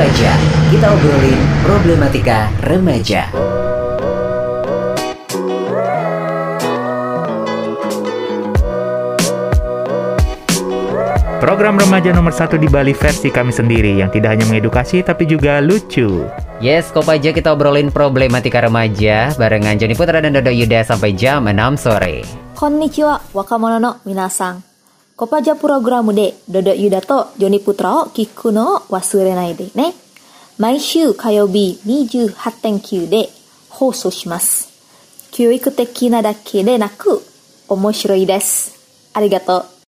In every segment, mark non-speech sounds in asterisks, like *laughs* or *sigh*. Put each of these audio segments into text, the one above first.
aja Kita obrolin problematika remaja. Program remaja nomor satu di Bali versi kami sendiri yang tidak hanya mengedukasi tapi juga lucu. Yes, Kopaja kita obrolin problematika remaja barengan Joni Putra dan Dodo Yuda sampai jam 6 sore. Konnichiwa, wakamono no minasang. コパジャプログラムでドドユダとジョニプトラを聞くのを忘れないでね。毎週火曜日28.9で放送します。教育的なだけでなく面白いです。ありがとう。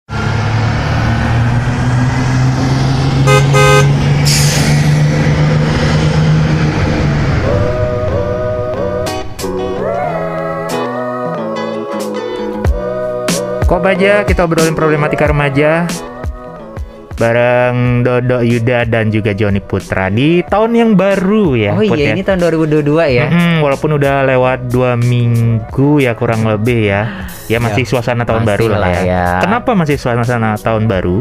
Kopaja kita obrolin problematika remaja bareng Dodo Yuda dan juga Joni Putra di tahun yang baru ya. oh Put, iya, ya. ini tahun 2022 ya. Mm-mm, walaupun udah lewat dua minggu ya kurang lebih ya, ya masih Ya, suasana tahun masih baru lah lah ya. ya. Kenapa masih suasana tahun baru?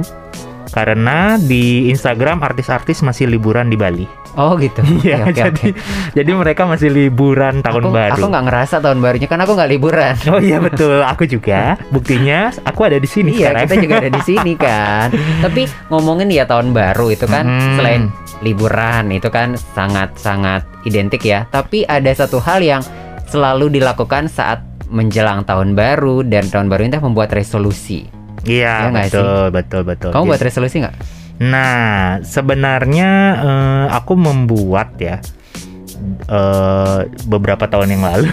Karena di Instagram artis-artis masih liburan di Bali. Oh gitu. *laughs* Iya, Oke, oke, jadi oke. jadi mereka masih liburan tahun aku, baru. Aku nggak ngerasa tahun barunya karena aku nggak liburan. Oh iya *laughs* betul, aku juga. Buktinya aku ada di sini Iya, sekarang. kita juga ada di *laughs* sini kan. Tapi ngomongin ya tahun baru itu kan Hmm. selain liburan itu kan sangat-sangat identik ya. Tapi ada satu hal yang selalu dilakukan saat menjelang tahun baru dan tahun baru itu membuat resolusi. Iya, Iya nggak betul, betul, betul. Kamu buat Jadi- resolusi nggak? Nah, sebenarnya eh, aku membuat ya eh, beberapa tahun yang lalu.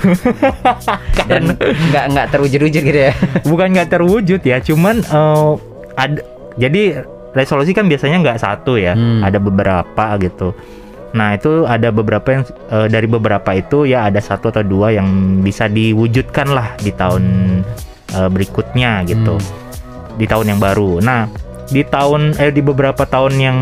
*laughs* Dan nggak nggak terwujud-wujud gitu ya? Bukan nggak terwujud ya, cuman eh, ada. Jadi resolusi kan biasanya nggak satu ya, Hmm. ada beberapa gitu. Nah itu ada beberapa yang eh, dari beberapa itu ya ada satu atau dua yang bisa diwujudkan lah di tahun eh, berikutnya gitu, Hmm. di tahun yang baru. Nah di tahun eh di beberapa tahun yang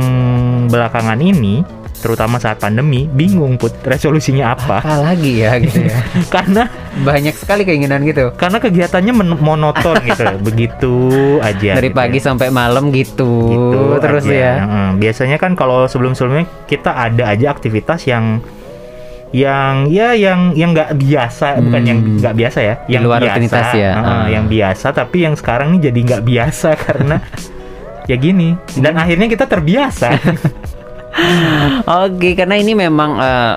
belakangan ini, terutama saat pandemi, bingung put resolusinya apa? Apa lagi ya gitu ya? *laughs* karena Banyak sekali keinginan gitu. karena kegiatannya men- monoton gitu, *laughs* begitu aja. Dari gitu pagi ya. sampai malam gitu, gitu terus aja. ya. Heeh. biasanya kan kalau sebelum-sebelumnya kita ada aja aktivitas yang yang ya yang yang nggak biasa bukan Hmm. yang nggak biasa ya Di yang luar biasa rutinitas ya. Heeh, Ah. yang biasa tapi yang sekarang nih jadi nggak biasa *laughs* karena ya gini dan Hmm. akhirnya kita terbiasa *laughs* Oke, karena ini memang eh,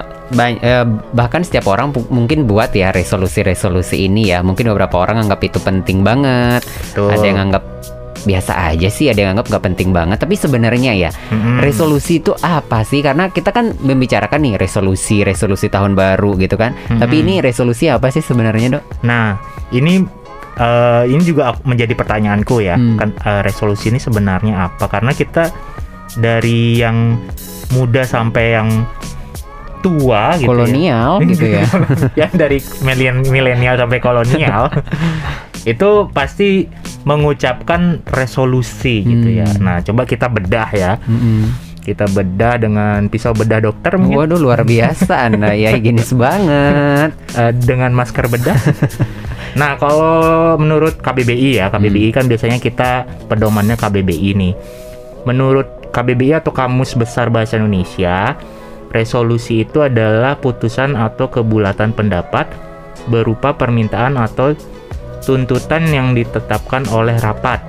eh, bahkan setiap orang mungkin buat ya resolusi-resolusi ini ya. Mungkin beberapa orang anggap itu penting banget. Betul. Ada yang anggap biasa aja sih, ada yang anggap nggak penting banget. Tapi sebenarnya ya, Mm-mm. resolusi itu apa sih? Karena kita kan membicarakan nih resolusi, resolusi tahun baru gitu kan. Tapi Mm-mm. ini resolusi apa sih sebenarnya, Dok? Nah, ini eh, ini juga menjadi pertanyaanku ya. Hmm. Kan eh, resolusi ini sebenarnya apa? Karena kita dari yang muda sampai yang tua gitu ya. Kolonial *laughs* gitu ya. yang dari milenial sampai kolonial *laughs* itu pasti mengucapkan resolusi gitu ya. Hmm. Nah, coba kita bedah ya. Mm-mm. Kita bedah dengan pisau bedah dokter mungkin Waduh luar biasa Anda ya higienis banget. eh, dengan masker bedah. *laughs* nah, kalau menurut KBBI ya, KBBI kan biasanya kita pedomannya KBBI nih. Menurut KBBI atau Kamus Besar Bahasa Indonesia, resolusi itu adalah putusan atau kebulatan pendapat berupa permintaan atau tuntutan yang ditetapkan oleh rapat.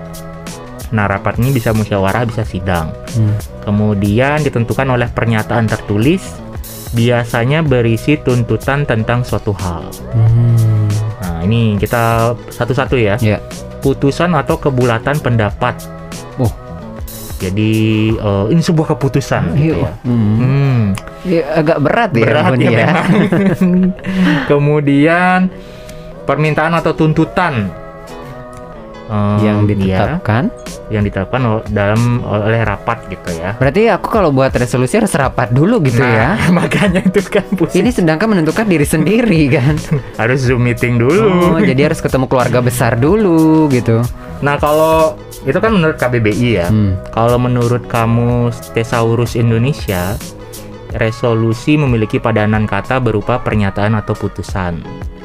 Nah, rapat ini bisa musyawarah, bisa sidang. Hmm. Kemudian ditentukan oleh pernyataan tertulis, biasanya berisi tuntutan tentang suatu hal. Hmm. Nah, ini kita satu-satu ya. Ya. Putusan atau kebulatan pendapat. Oh. Jadi eh, ini sebuah keputusan gitu ya. Hmm. Hmm, Ya, agak berat ya, berat ya, memang. *laughs* Kemudian permintaan atau tuntutan eh, yang ya, ditetapkan. yang ditetapkan dalam oleh rapat gitu ya. Berarti aku kalau buat resolusi harus rapat dulu gitu ya. Nah, *laughs* makanya itu kan pusing. Ini sedangkan menentukan diri sendiri *laughs* kan. harus zoom meeting dulu. Oh, jadi harus ketemu keluarga besar dulu gitu. Nah kalau itu kan menurut KBBI ya. Hmm. Kalau menurut kamu Thesaurus Indonesia, resolusi memiliki padanan kata berupa pernyataan atau putusan.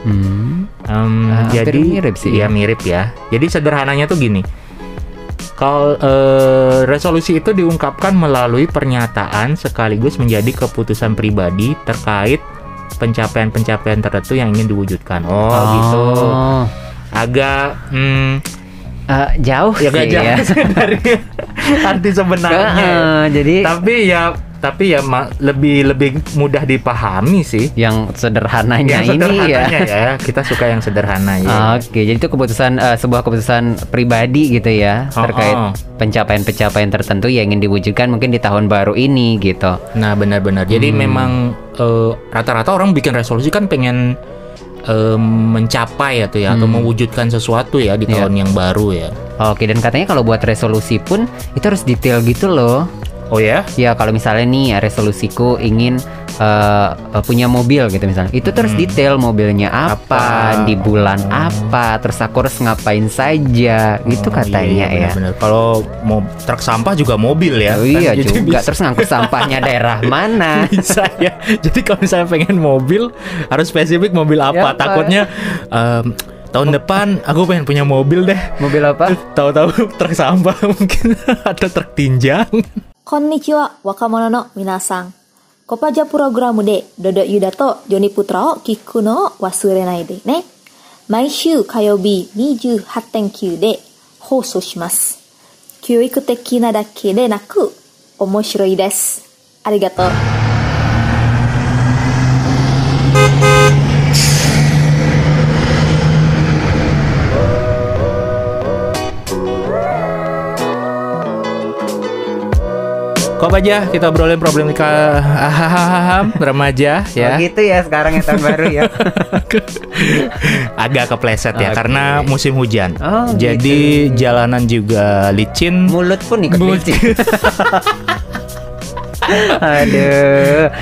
Hmm. Ah, hampir jadi mirip sih. Iya mirip ya. Jadi sederhananya tuh gini. Kalau eh, resolusi itu diungkapkan melalui pernyataan sekaligus menjadi keputusan pribadi terkait pencapaian-pencapaian tertentu yang ingin diwujudkan. Oh, gitu. Agak hmm, Eh, jauh ya sih jauh ya. *laughs* dari arti sebenarnya. Heeh, jadi Tapi ya tapi ya ma- lebih lebih mudah dipahami sih. yang sederhananya Yang ini ya. sederhananya ya. *laughs* Kita suka yang sederhana ya. Oke, jadi itu keputusan eh, sebuah keputusan pribadi gitu ya Oh, terkait oh. pencapaian-pencapaian tertentu yang ingin diwujudkan mungkin di tahun baru ini gitu. Nah benar-benar. Jadi Hmm. memang eh, rata-rata orang bikin resolusi kan pengen eh, mencapai atau ya atau Hmm. mewujudkan sesuatu ya di Iya. tahun yang baru ya. Oke, dan katanya kalau buat resolusi pun itu harus detail gitu loh. Oh ya? Ya kalau misalnya nih resolusiku ingin eh, punya mobil gitu misalnya, itu terus Hmm. detail mobilnya apa, Apa? di bulan Oh. apa, terus aku harus ngapain saja, gitu Oh, katanya iya, ya. benar-benar. Kalau mau truk sampah juga mobil ya. Oh kan? iya Jadi juga, bisa- terus ngangkut sampahnya daerah *laughs* mana? bisa ya. Jadi kalau misalnya pengen mobil harus spesifik mobil apa? Ya. Takutnya em, tahun depan aku pengen punya mobil deh. Mobil apa? Tahu-tahu truk sampah *laughs* mungkin atau truk tinjang. こんにちは、若者の皆さん。コパジャプログラムで、どどゆだとジョニプトラを聞くのを忘れないでね。毎週火曜日28.9で放送します。教育的なだけでなく、面白いです。ありがとう。Kok aja kita obrolin problematika ahahaham remaja ya. Oh gitu ya sekarang ya tahun baru ya. Agak kepleset ya karena musim hujan. Oh, Jadi jalanan juga licin. Mulut pun ikut Mulut. licin. *laughs* Aduh.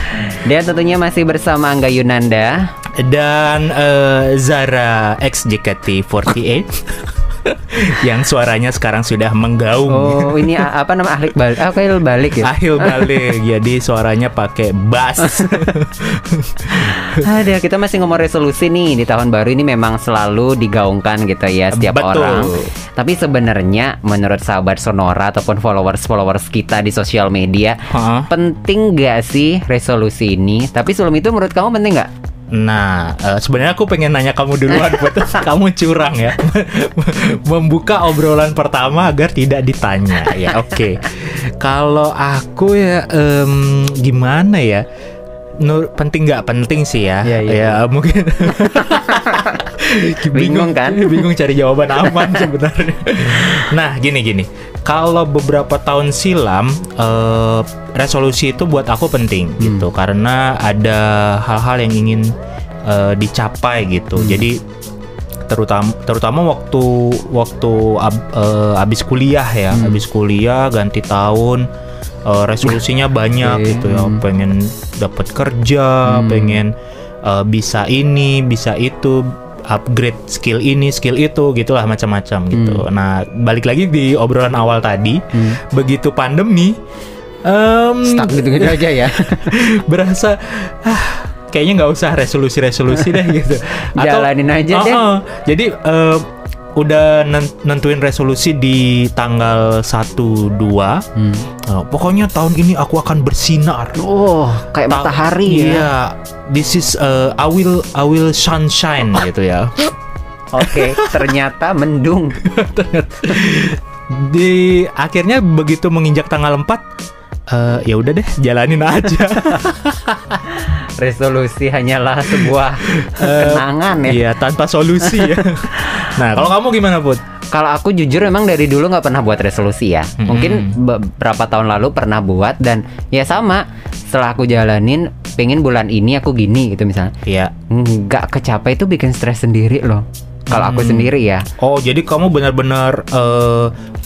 Dia tentunya masih bersama Angga Yunanda. dan eh, Zara X JKT48 *laughs* yang suaranya sekarang sudah menggaung. Oh, ini apa nama ahli balik? Ah, kayak balik ya. Ahil balik, *laughs* jadi suaranya pakai bass. *laughs* Ada, kita masih ngomong resolusi nih di tahun baru ini memang selalu digaungkan gitu ya setiap Betul. orang. Tapi sebenarnya menurut sahabat Sonora ataupun followers-followers kita di sosial media, Hah? penting gak sih resolusi ini? Tapi sebelum itu menurut kamu penting nggak? Nah, eh, sebenarnya aku pengen nanya kamu duluan, *laughs* buat kamu curang ya, *laughs* membuka obrolan pertama agar tidak ditanya. Ya, oke. Kalau aku ya, em, gimana ya? Nur, penting nggak penting sih ya? Iya, iya. Ya mungkin. *laughs* Bingung kan? *laughs* Bingung cari jawaban aman *laughs* sebenarnya. Nah, gini gini. Kalau beberapa tahun silam, eh, resolusi itu buat aku penting gitu, karena ada hal-hal yang ingin eh, dicapai gitu. Jadi terutama terutama waktu waktu ab- eh, abis kuliah ya, abis kuliah ganti tahun. Eh, resolusinya *laughs* banyak oke. gitu ya, Hmm. pengen dapat kerja, Hmm. pengen eh, bisa ini, bisa itu, upgrade skill ini, skill itu, gitulah macam-macam gitu. Nah, balik lagi di obrolan awal tadi, Hmm. begitu pandemi, em, Stuck gitu-gitu aja ya. *laughs* berasa ah, kayaknya nggak usah resolusi-resolusi deh *laughs* gitu. Jalanin aja deh. Oh, oh. Jadi eh, udah nen- nentuin resolusi di tanggal 1 2. Hmm. Eh, pokoknya tahun ini aku akan bersinar. Oh, kayak Ta- matahari ya. Iya. This is eh, I will I will sunshine gitu ya. *laughs* Oke, ternyata mendung. *laughs* Di akhirnya begitu menginjak tanggal 4 eh, ya udah deh jalanin aja. *laughs* Resolusi hanyalah sebuah kenangan ya. Iya, tanpa solusi ya. Nah, kalau kamu gimana, Put? Kalau aku jujur memang dari dulu nggak pernah buat resolusi ya. Mm-mm. Mungkin beberapa tahun lalu pernah buat dan ya sama. Setelah aku jalanin, pengen bulan ini aku gini gitu misalnya. Iya. Nggak kecapai itu bikin stres sendiri loh. Kalau aku Hmm. sendiri ya. Oh, jadi kamu benar-benar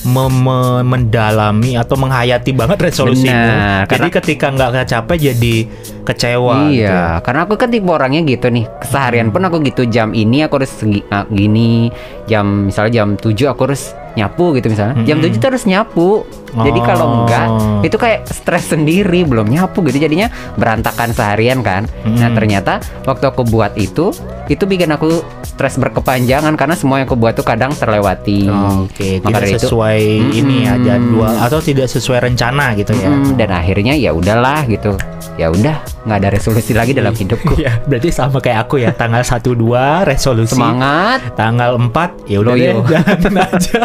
me- mendalami atau menghayati banget resolusimu. Benar, Jadi ketika nggak kecapai jadi kecewa. gitu ya. Iya, karena aku kan tipe orangnya gitu nih. Keseharian pun aku gitu jam ini aku harus segi- ah, gini, jam misalnya jam 7 aku harus nyapu gitu misalnya. Jam Mm-mm. 7 tuh harus nyapu. Jadi kalau Oh. enggak itu kayak stres sendiri belum nyapu gitu jadinya berantakan seharian kan. Nah, Mm-mm. ternyata waktu aku buat itu itu bikin aku stres berkepanjangan karena semua yang aku buat tuh kadang terlewati. Oke, Maka tidak itu- sesuai ini ya jadwal atau tidak sesuai rencana gitu ya. Mm, dan akhirnya ya udahlah gitu. Ya udah, nggak ada resolusi lagi dalam hidupku. Iya, *laughs* berarti sama kayak aku ya. Tanggal 1 2 resolusi. Semangat, Tanggal 4 ya udah deh, *laughs* jalanin aja.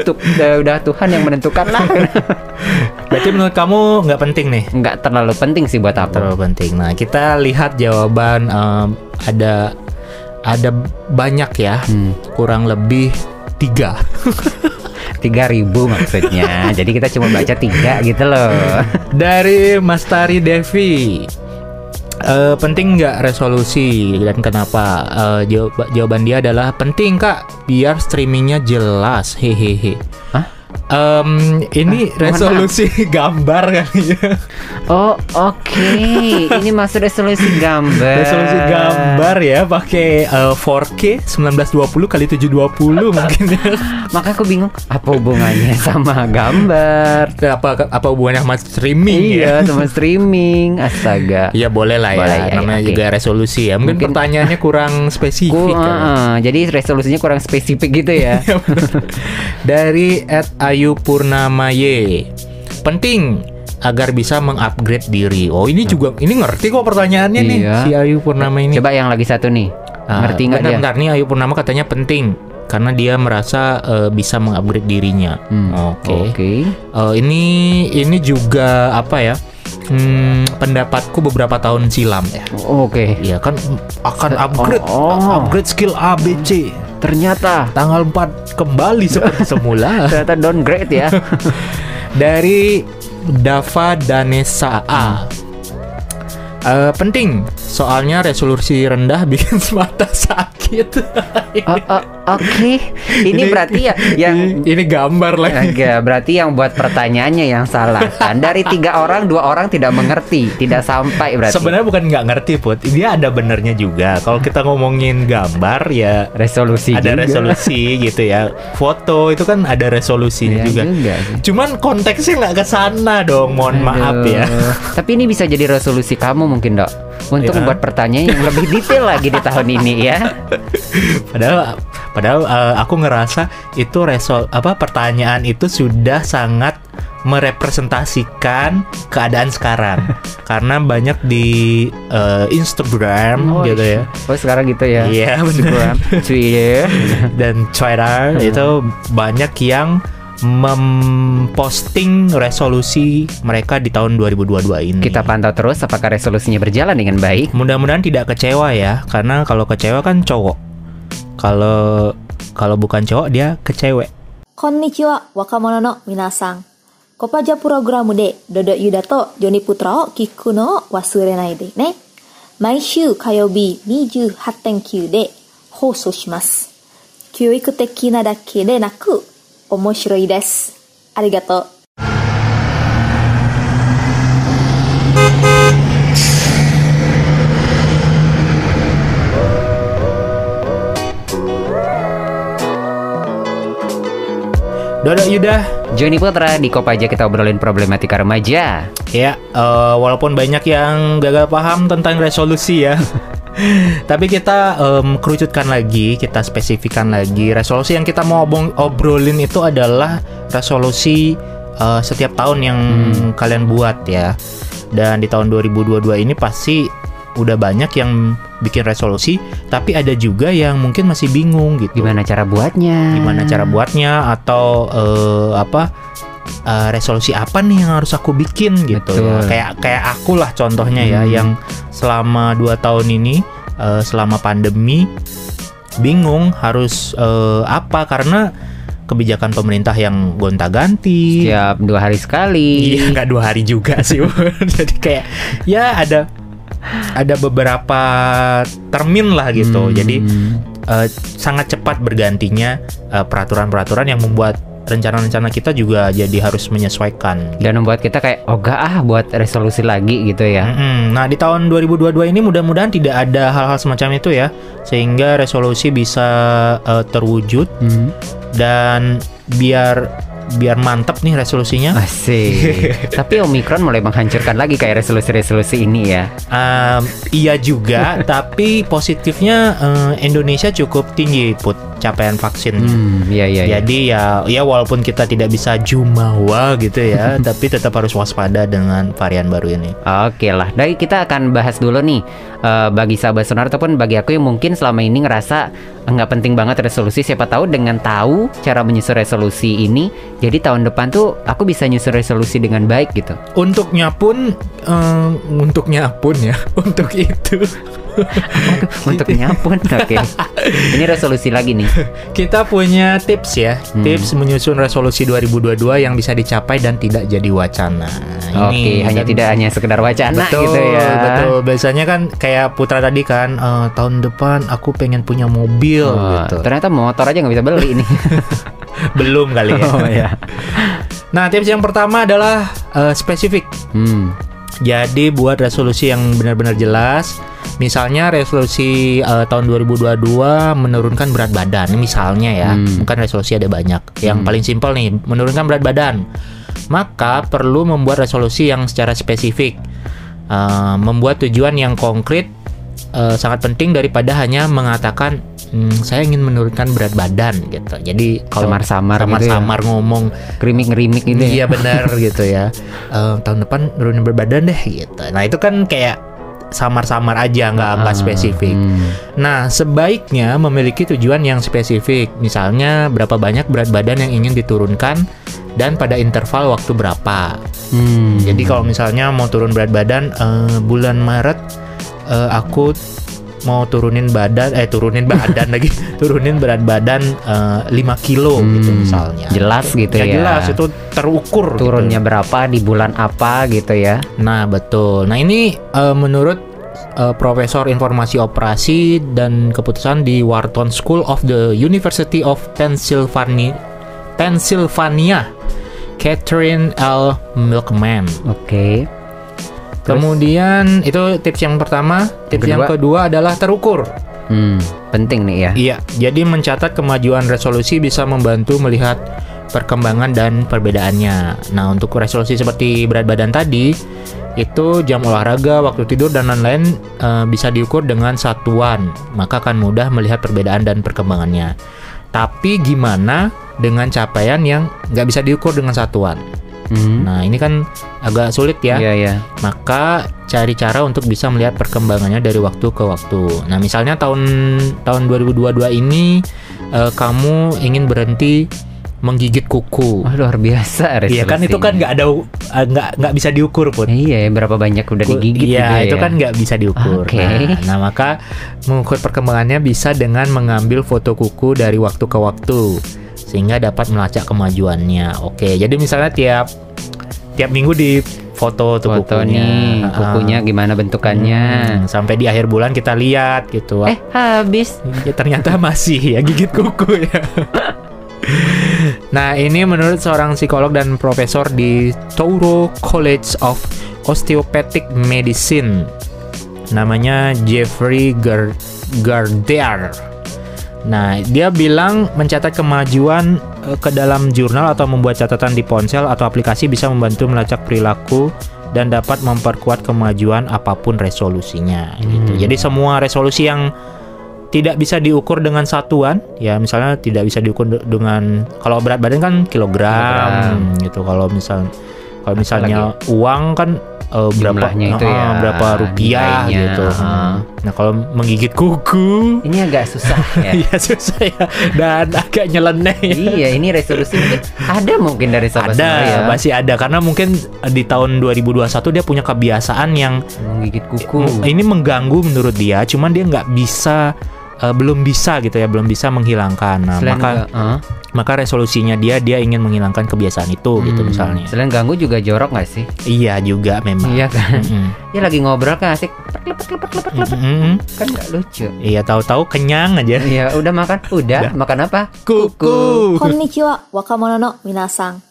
tuh udah, udah Tuhan yang menentukan lah. *laughs* Berarti menurut kamu nggak penting nih? Nggak terlalu penting sih buat aku. Terlalu penting. Nah, kita lihat jawaban em, ada ada banyak ya. Hmm. Kurang lebih tiga. *laughs* 3000 maksudnya. Jadi kita cuma baca tiga gitu loh. Dari Mas Tari Devi. Eh, penting nggak resolusi dan kenapa? Eh, jawab- jawaban dia adalah penting kak, biar streamingnya jelas. Hehehe. Hah? Em, ini mohon resolusi *laughs* gambar kali ya. Oh, oke. Ini masuk resolusi gambar. Resolusi gambar ya pakai eh, 4K 1920 kali 720 *laughs* mungkin ya. Makanya aku bingung apa hubungannya sama gambar. apa apa hubungannya sama streaming ya? Iya, sama *laughs* streaming. Astaga. Ya boleh lah ya, Boleh, ya, namanya oke. juga resolusi ya. Mungkin, Mungkin- pertanyaannya kurang Ku, spesifik. ya. uh, jadi resolusinya kurang spesifik gitu ya. Ya, bener. Dari Ed Ayu Purnamaye. Penting agar bisa mengupgrade diri. Oh, ini juga ini ngerti kok pertanyaannya nih Iya. si Ayu Purnama ini. Coba yang lagi satu nih. Ah, Ngerti nggak dia? bentar, nih Ayu Purnama katanya penting karena dia merasa eh, bisa mengupgrade dirinya. Hmm, Oke. Oke. Eh, ini ini juga apa ya? Hmm, pendapatku beberapa tahun silam ya. Oke. Iya kan akan upgrade Oh, oh. upgrade skill ABC. Ternyata Tanggal 4 kembali seperti *laughs* semula. ternyata downgrade ya. *laughs* dari Dava Danesa A. Eh, penting, soalnya resolusi rendah *laughs* bikin mata sakit. *laughs* Oh, oh, Oke. Ini berarti ya yang ini, ini gambar lagi. Enggak, berarti yang buat pertanyaannya yang salah kan? Dari tiga orang, dua orang tidak mengerti, tidak sampai berarti. Sebenarnya bukan nggak ngerti put, dia ada benernya juga. Kalau kita ngomongin gambar ya resolusi ada juga. resolusi *laughs* gitu ya. Foto itu kan ada resolusinya Iya juga. juga. Cuman konteksnya nggak ke sana dong. Mohon maaf Aduh. ya. Tapi ini bisa jadi resolusi kamu mungkin dok Untuk Ya. membuat pertanyaan yang lebih detail lagi di tahun ini ya. *laughs* Padahal padahal eh, aku ngerasa itu resol apa pertanyaan itu sudah sangat merepresentasikan keadaan sekarang. *laughs* Karena banyak di eh, Instagram Oh, gitu ya. Oh sekarang gitu ya? Iya, bener. Instagram, Twitter dan Twitter *laughs* itu banyak yang memposting resolusi mereka di tahun 2022 ini. Kita pantau terus apakah resolusinya berjalan dengan baik Mudah-mudahan tidak kecewa ya, karena kalau kecewa kan cowok. Kalau kalau bukan cowok dia kecewe. こんにちは、若者の皆さん。コパジャプログラムでドドユダとジョニプトラを聞くのを忘れないでね。毎週火曜日28.9で放送します。教育的なだけでなく omoshiroi desu. Arigato. Dodo Yuda Joni Putra di Kopaja kita obrolin problematika remaja Ya, uh, walaupun banyak yang gagal paham tentang resolusi ya *laughs* Tapi kita em, kerucutkan lagi, kita spesifikkan lagi. Resolusi yang kita mau obong- obrolin itu adalah resolusi eh, setiap tahun yang kalian buat ya. Dan di tahun 2022 ini pasti udah banyak yang bikin resolusi, tapi ada juga yang mungkin masih bingung gitu. Gimana cara buatnya Gimana cara buatnya atau eh, apa eh, resolusi apa nih yang harus aku bikin gitu ya. Betul. Kayak kayak aku lah contohnya ya Hmm. yang selama dua tahun ini eh, selama pandemi bingung harus eh, apa karena kebijakan pemerintah yang gonta-ganti. Setiap dua hari sekali Iya, nggak dua hari juga sih. *laughs* Jadi kayak ya ada ada beberapa termin lah gitu. Hmm. Jadi eh, sangat cepat bergantinya peraturan-peraturan yang membuat rencana-rencana kita juga jadi harus menyesuaikan. Dan membuat kita kayak Oh gak ah buat resolusi lagi gitu ya Mm-mm. Nah di tahun 2022 ini mudah-mudahan tidak ada hal-hal semacam itu ya, sehingga resolusi bisa eh, terwujud Hmm. dan biar biar mantep nih resolusinya. Asik. *laughs* Tapi Omikron mulai menghancurkan lagi kayak resolusi-resolusi ini ya. Um, iya juga, *laughs* tapi positifnya eh, Indonesia cukup tinggi put capaian vaksin. Hmm, iya iya. iya. Jadi ya ya walaupun kita tidak bisa jumawa gitu ya, *laughs* tapi tetap harus waspada dengan varian baru ini. Oke lah, dari kita akan bahas dulu nih eh, bagi sahabat sonar ataupun bagi aku yang mungkin selama ini ngerasa nggak penting banget resolusi. Siapa tahu dengan tahu cara menyusun resolusi ini, jadi tahun depan tuh aku bisa nyusun resolusi dengan baik gitu. Untuknya pun eh, untuknya pun ya, *laughs* untuk itu Untuk nyapun, *laughs* oke. Ini resolusi lagi nih. kita punya tips ya, Hmm. tips menyusun resolusi 2022 yang bisa dicapai dan tidak jadi wacana. Oke, hanya dan- tidak hanya sekedar wacana betul, gitu ya. Betul, biasanya kan kayak Putra tadi kan eh, tahun depan aku pengen punya mobil Oh, gitu. Ternyata motor aja nggak bisa beli ini. *laughs* Belum kali ya. Oh ya. Nah, tips yang pertama adalah eh, spesifik. Hmm. Jadi buat resolusi yang benar-benar jelas. Misalnya resolusi eh, tahun 2022 menurunkan berat badan. Ini Misalnya ya, Hmm. bukan resolusi ada banyak. Yang Hmm. paling simpel nih, menurunkan berat badan. Maka perlu membuat resolusi yang secara spesifik. Eh, membuat tujuan yang konkret eh, sangat penting daripada hanya mengatakan "Hmm, saya ingin menurunkan berat badan gitu. Jadi kalau Samar-samar gitu ya. samar ngomong Grimik-grimik gitu ya. Iya benar gitu ya. *laughs* Eh, tahun depan nurunin berat badan deh gitu. Nah itu kan kayak samar-samar aja nggak nggak Ah, spesifik. hmm. Nah sebaiknya memiliki tujuan yang spesifik. Misalnya berapa banyak berat badan yang ingin diturunkan dan pada interval waktu berapa. Hmm. Jadi kalau misalnya mau turun berat badan eh, bulan Maret eh, aku mau turunin badan eh turunin badan *laughs* lagi turunin berat badan eh, 5 kilo gitu Hmm, misalnya. jelas gitu ya. jelas itu terukur gitu. turunnya berapa di bulan apa gitu ya. Nah, betul. Nah, ini eh, menurut eh, Profesor Informasi Operasi dan Keputusan di Wharton School of the University of Pennsylvania, Pennsylvania, Catherine L. Milkman. Oke. Terus? Kemudian itu tips yang pertama. Tips yang kedua adalah terukur. Hmm, penting nih ya. Iya, jadi mencatat kemajuan resolusi bisa membantu melihat perkembangan dan perbedaannya. Nah, untuk resolusi seperti berat badan tadi, itu jam olahraga, waktu tidur dan lain-lain eh, bisa diukur dengan satuan, maka akan mudah melihat perbedaan dan perkembangannya. Tapi gimana dengan capaian yang nggak bisa diukur dengan satuan? Hmm. Nah, ini kan agak sulit ya Iya ya. maka cari cara untuk bisa melihat perkembangannya dari waktu ke waktu. Nah, misalnya tahun tahun 2022 ini eh, kamu ingin berhenti menggigit kuku. Wah luar biasa Iya kan itu kan nggak ada eh, nggak nggak bisa diukur pun. Iya, berapa banyak udah digigit Iya, juga itu ya. kan nggak bisa diukur. Oke. Nah, nah, maka mengukur perkembangannya bisa dengan mengambil foto kuku dari waktu ke waktu sehingga dapat melacak kemajuannya. Oke, jadi misalnya tiap tiap minggu di foto tuh foto kukunya. nih, Ah. kukunya gimana bentukannya. Hmm, sampai di akhir bulan kita lihat gitu. Eh, habis. Ya, ternyata masih ya gigit kuku ya. nah, ini menurut seorang psikolog dan profesor di Touro College of Osteopathic Medicine. Namanya Jeffrey Gar. Nah, dia bilang mencatat kemajuan eh, ke dalam jurnal atau membuat catatan di ponsel atau aplikasi bisa membantu melacak perilaku dan dapat memperkuat kemajuan apa pun resolusinya gitu. Hmm. Jadi semua resolusi yang tidak bisa diukur dengan satuan, ya misalnya tidak bisa diukur de- dengan kalau berat badan kan kilogram, Kilogram. gitu. Kalau misal kalau misalnya uang kan berapa Jumlahnya itu eh, ya, berapa rupiah nilainya, gitu. Hmm. Nah, kalau menggigit kuku Ini agak susah *laughs* ya. Iya susah ya dan *laughs* agak nyeleneh ya. iya, ini resolusi mungkin ada mungkin dari sahabat ada ya. masih ada karena mungkin di tahun 2021 dia punya kebiasaan yang menggigit kuku. ini mengganggu menurut dia cuman dia nggak bisa eh, belum bisa gitu ya belum bisa menghilangkan nah, Selain maka enggak- eh, maka resolusinya dia dia ingin menghilangkan kebiasaan itu gitu hmm, misalnya Selain ganggu juga jorok nggak sih? iya juga memang Iya kan? Mm-mm. Ya lagi ngobrol kan asik. Lepet lepet lepet lepet. Mm-mm. Kan nggak lucu. iya tahu-tahu kenyang aja Iya, udah makan? Udah, Udah. makan apa? kuku こんにちは、若者の皆さん。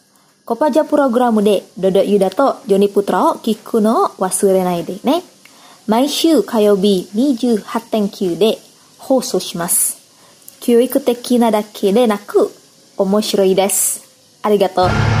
コパジャプログラムでドドユダとジョニプトラを聞くのを忘れないでね。毎週火曜日28.9で 放送します。教育的なだけでなく面白いです。ありがとう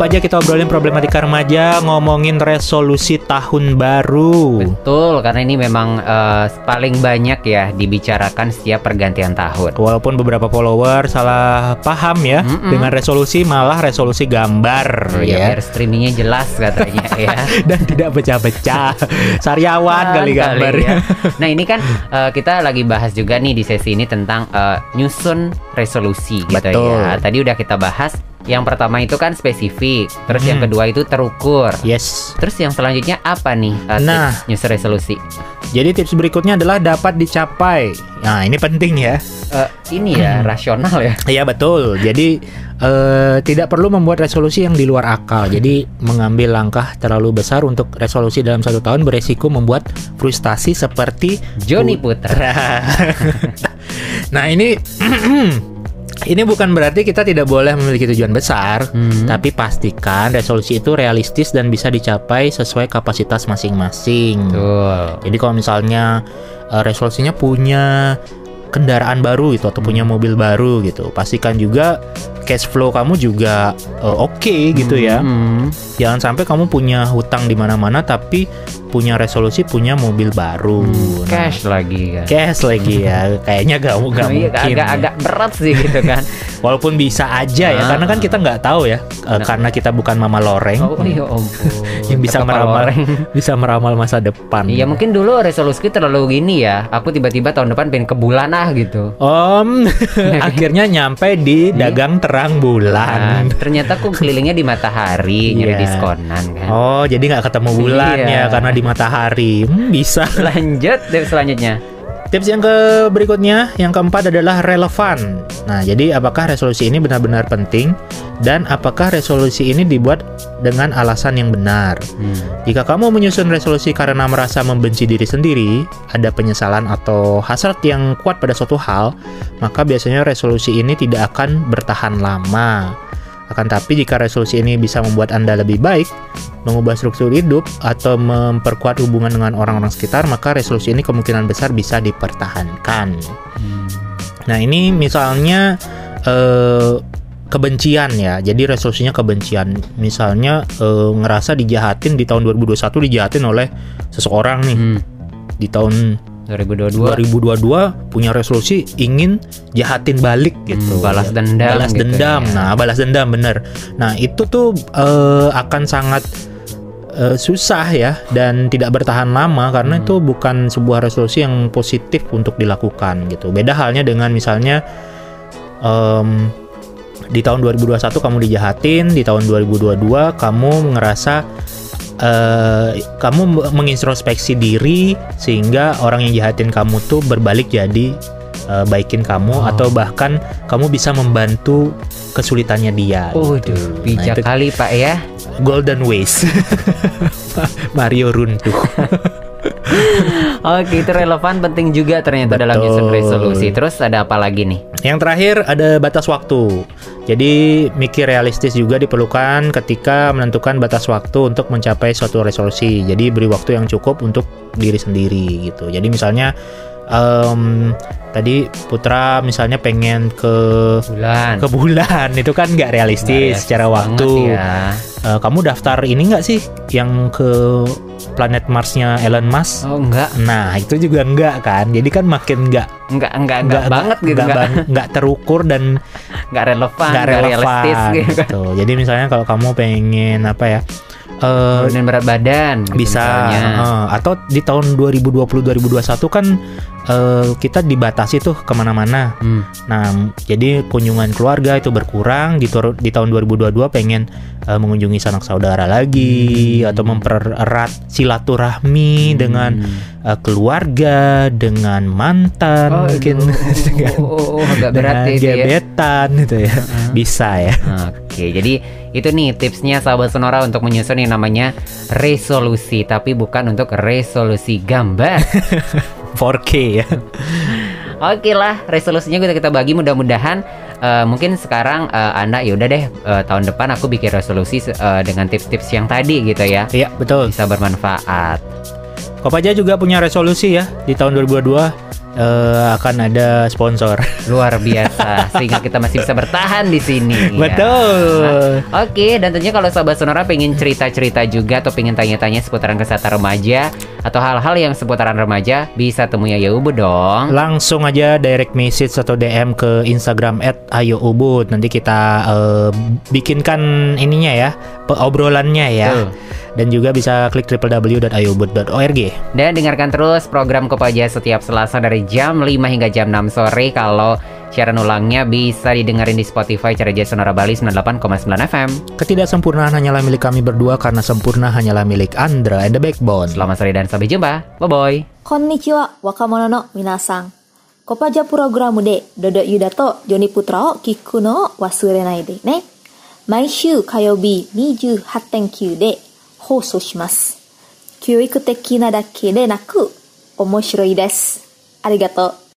Kok aja kita obrolin problematika remaja, ngomongin resolusi tahun baru. Betul, karena ini memang eh, paling banyak ya dibicarakan setiap pergantian tahun. Walaupun beberapa follower salah paham ya Mm-mm. dengan resolusi malah resolusi gambar Ya, ya. biar streamingnya jelas katanya *laughs* ya. Dan tidak pecah-pecah. Sariawan kali Kan gambarnya. ya. Nah ini kan eh, kita lagi bahas juga nih di sesi ini tentang eh, nyusun resolusi gitu Betul. ya. Tadi udah kita bahas. Yang pertama itu kan spesifik, terus yang Hmm. kedua itu terukur. Yes. Terus yang selanjutnya apa nih eh, Nah. tips nyusun resolusi? Jadi tips berikutnya adalah dapat dicapai. Nah, ini penting ya. Eh, ini ya rasional ya. *laughs* Iya betul. Jadi eh, tidak perlu membuat resolusi yang di luar akal. Jadi mengambil langkah terlalu besar untuk resolusi dalam satu tahun beresiko membuat frustasi seperti Joni Putra. *laughs* nah ini *clears throat* *clears throat* ini bukan berarti kita tidak boleh memiliki tujuan besar, Hmm. tapi pastikan resolusi itu realistis dan bisa dicapai sesuai kapasitas masing-masing. Betul. Jadi kalau misalnya eh, resolusinya punya kendaraan baru itu atau punya mobil baru gitu, pastikan juga cash flow kamu juga eh, oke gitu ya. Hmm. Jangan sampai kamu punya hutang di mana-mana tapi punya resolusi punya mobil baru. Nah, Cash lagi kan. cash lagi ya. *laughs* Kayaknya gak, gak Oh, iya, mungkin. agak ya. agak berat sih gitu kan. *laughs* Walaupun bisa aja ya, Ah. karena kan kita nggak tahu ya, eh, Nah. karena kita bukan mama loreng Oh iya ampun. *laughs* yang bisa meramal, bisa meramal masa depan. Iya mungkin dulu resolusi terlalu gini ya. Aku tiba-tiba tahun depan pengen ke bulan ah gitu. Om, akhirnya nyampe di dagang terang Nah, bulan. ternyata aku kelilingnya di matahari nyari Iya. diskonan kan. Oh, jadi nggak ketemu bulan Iya. ya karena di matahari. Hmm, bisa. *laughs* Lanjut deh selanjutnya. Tips yang ke berikutnya, yang keempat adalah relevan. Nah, jadi apakah resolusi ini benar-benar penting dan apakah resolusi ini dibuat dengan alasan yang benar? Hmm. Jika kamu menyusun resolusi karena merasa membenci diri sendiri, ada penyesalan atau hasrat yang kuat pada suatu hal, maka biasanya resolusi ini tidak akan bertahan lama. Akan tapi jika resolusi ini bisa membuat Anda lebih baik, mengubah struktur hidup, atau memperkuat hubungan dengan orang-orang sekitar, maka resolusi ini kemungkinan besar bisa dipertahankan. Nah ini misalnya eh, kebencian ya, jadi resolusinya kebencian. Misalnya eh, ngerasa dijahatin di tahun 2021 dijahatin oleh seseorang nih Hmm. di tahun 2022. 2022 punya resolusi ingin jahatin balik gitu. Hmm, balas dendam Balas gitu dendam. ya. Nah, balas dendam bener. Nah, itu tuh eh, akan sangat eh, susah ya dan tidak bertahan lama karena Hmm. itu bukan sebuah resolusi yang positif untuk dilakukan gitu. Beda halnya dengan misalnya em, di tahun 2021 kamu dijahatin, di tahun 2022 kamu ngerasa eh, kamu mengintrospeksi diri sehingga orang yang jahatin kamu tuh berbalik jadi eh, baikin kamu Oh. atau bahkan kamu bisa membantu kesulitannya dia. Waduh, gitu. bijak Nah, kali Pak ya. Golden Ways. *laughs* Mario runtuh. *laughs* Oke, itu relevan penting juga ternyata dalam Betul. nyusun resolusi. Terus ada apa lagi nih? Yang terakhir ada batas waktu. Jadi mikir realistis juga diperlukan ketika menentukan batas waktu untuk mencapai suatu resolusi. Jadi beri waktu yang cukup untuk diri sendiri gitu. Jadi misalnya em, tadi Putra misalnya pengen ke Bulan. ke bulan itu kan nggak realistis secara waktu. Ya. Eh, kamu daftar ini nggak sih yang ke planet Marsnya Elon Musk? Oh enggak, Nah itu juga enggak kan. Jadi kan makin nggak enggak, enggak, enggak, banget gitu, nggak enggak, bang- nggak terukur dan enggak relevan, nggak enggak relevan realistis gitu. gitu. Jadi misalnya kalau kamu pengen apa ya? eh, Turunin berat badan gitu bisa eh, atau di tahun 2020 2021 kan eh, kita dibatasi tuh ke mana-mana. Hmm. Nah, jadi kunjungan keluarga itu berkurang di, di tahun 2022 pengen eh, mengunjungi sanak saudara lagi atau mempererat silaturahmi dengan eh, keluarga, dengan mantan Oh, mungkin dengan, oh, oh, oh, agak berat dengan ya itu ya. gebetan gitu ya. Bisa ya. Oke, jadi itu nih tipsnya sahabat Sonora untuk menyusun yang namanya resolusi, tapi bukan untuk resolusi gambar. *laughs* 4K ya. *laughs* Oke lah, resolusinya kita kita bagi mudah-mudahan eh, mungkin sekarang eh, anda ya udah deh eh, tahun depan aku bikin resolusi eh, dengan tips-tips yang tadi gitu ya Iya, betul. bisa bermanfaat Kopaja juga punya resolusi ya di tahun 2022 eh, akan ada sponsor. luar biasa *laughs* sehingga kita masih bisa bertahan di sini ya. Betul. Nah, Oke, dan tentunya kalau sahabat sonora pengen cerita-cerita juga atau pengen tanya-tanya seputaran kesehatan remaja atau hal-hal yang seputaran remaja, bisa temui Ayo Ubu dong. Langsung aja direct message atau DM ke Instagram @ayoubud. Nanti kita eh, bikinkan ininya ya, obrolannya ya. Uh. Dan juga bisa klik www.ayobud.org. Dan dengarkan terus program Kopaja setiap Selasa dari jam 5 hingga jam 6 sore kalau Siaran ulangnya bisa didengarin di Spotify Cereja Sonora Bali 98,9 FM. Ketidaksempurnaan hanyalah milik kami berdua karena sempurna hanyalah milik Andra and the Backbone. Selamat sore dan sampai jumpa. Bye-bye. Konnichiwa wakamono no minasang. Kopaja pura guramude, Dodo yudato, joni putrao, kikuno, wasurenaide. Nek 毎週火曜日28.9で放送します。教育的なだけでなく面白いです。ありがとう。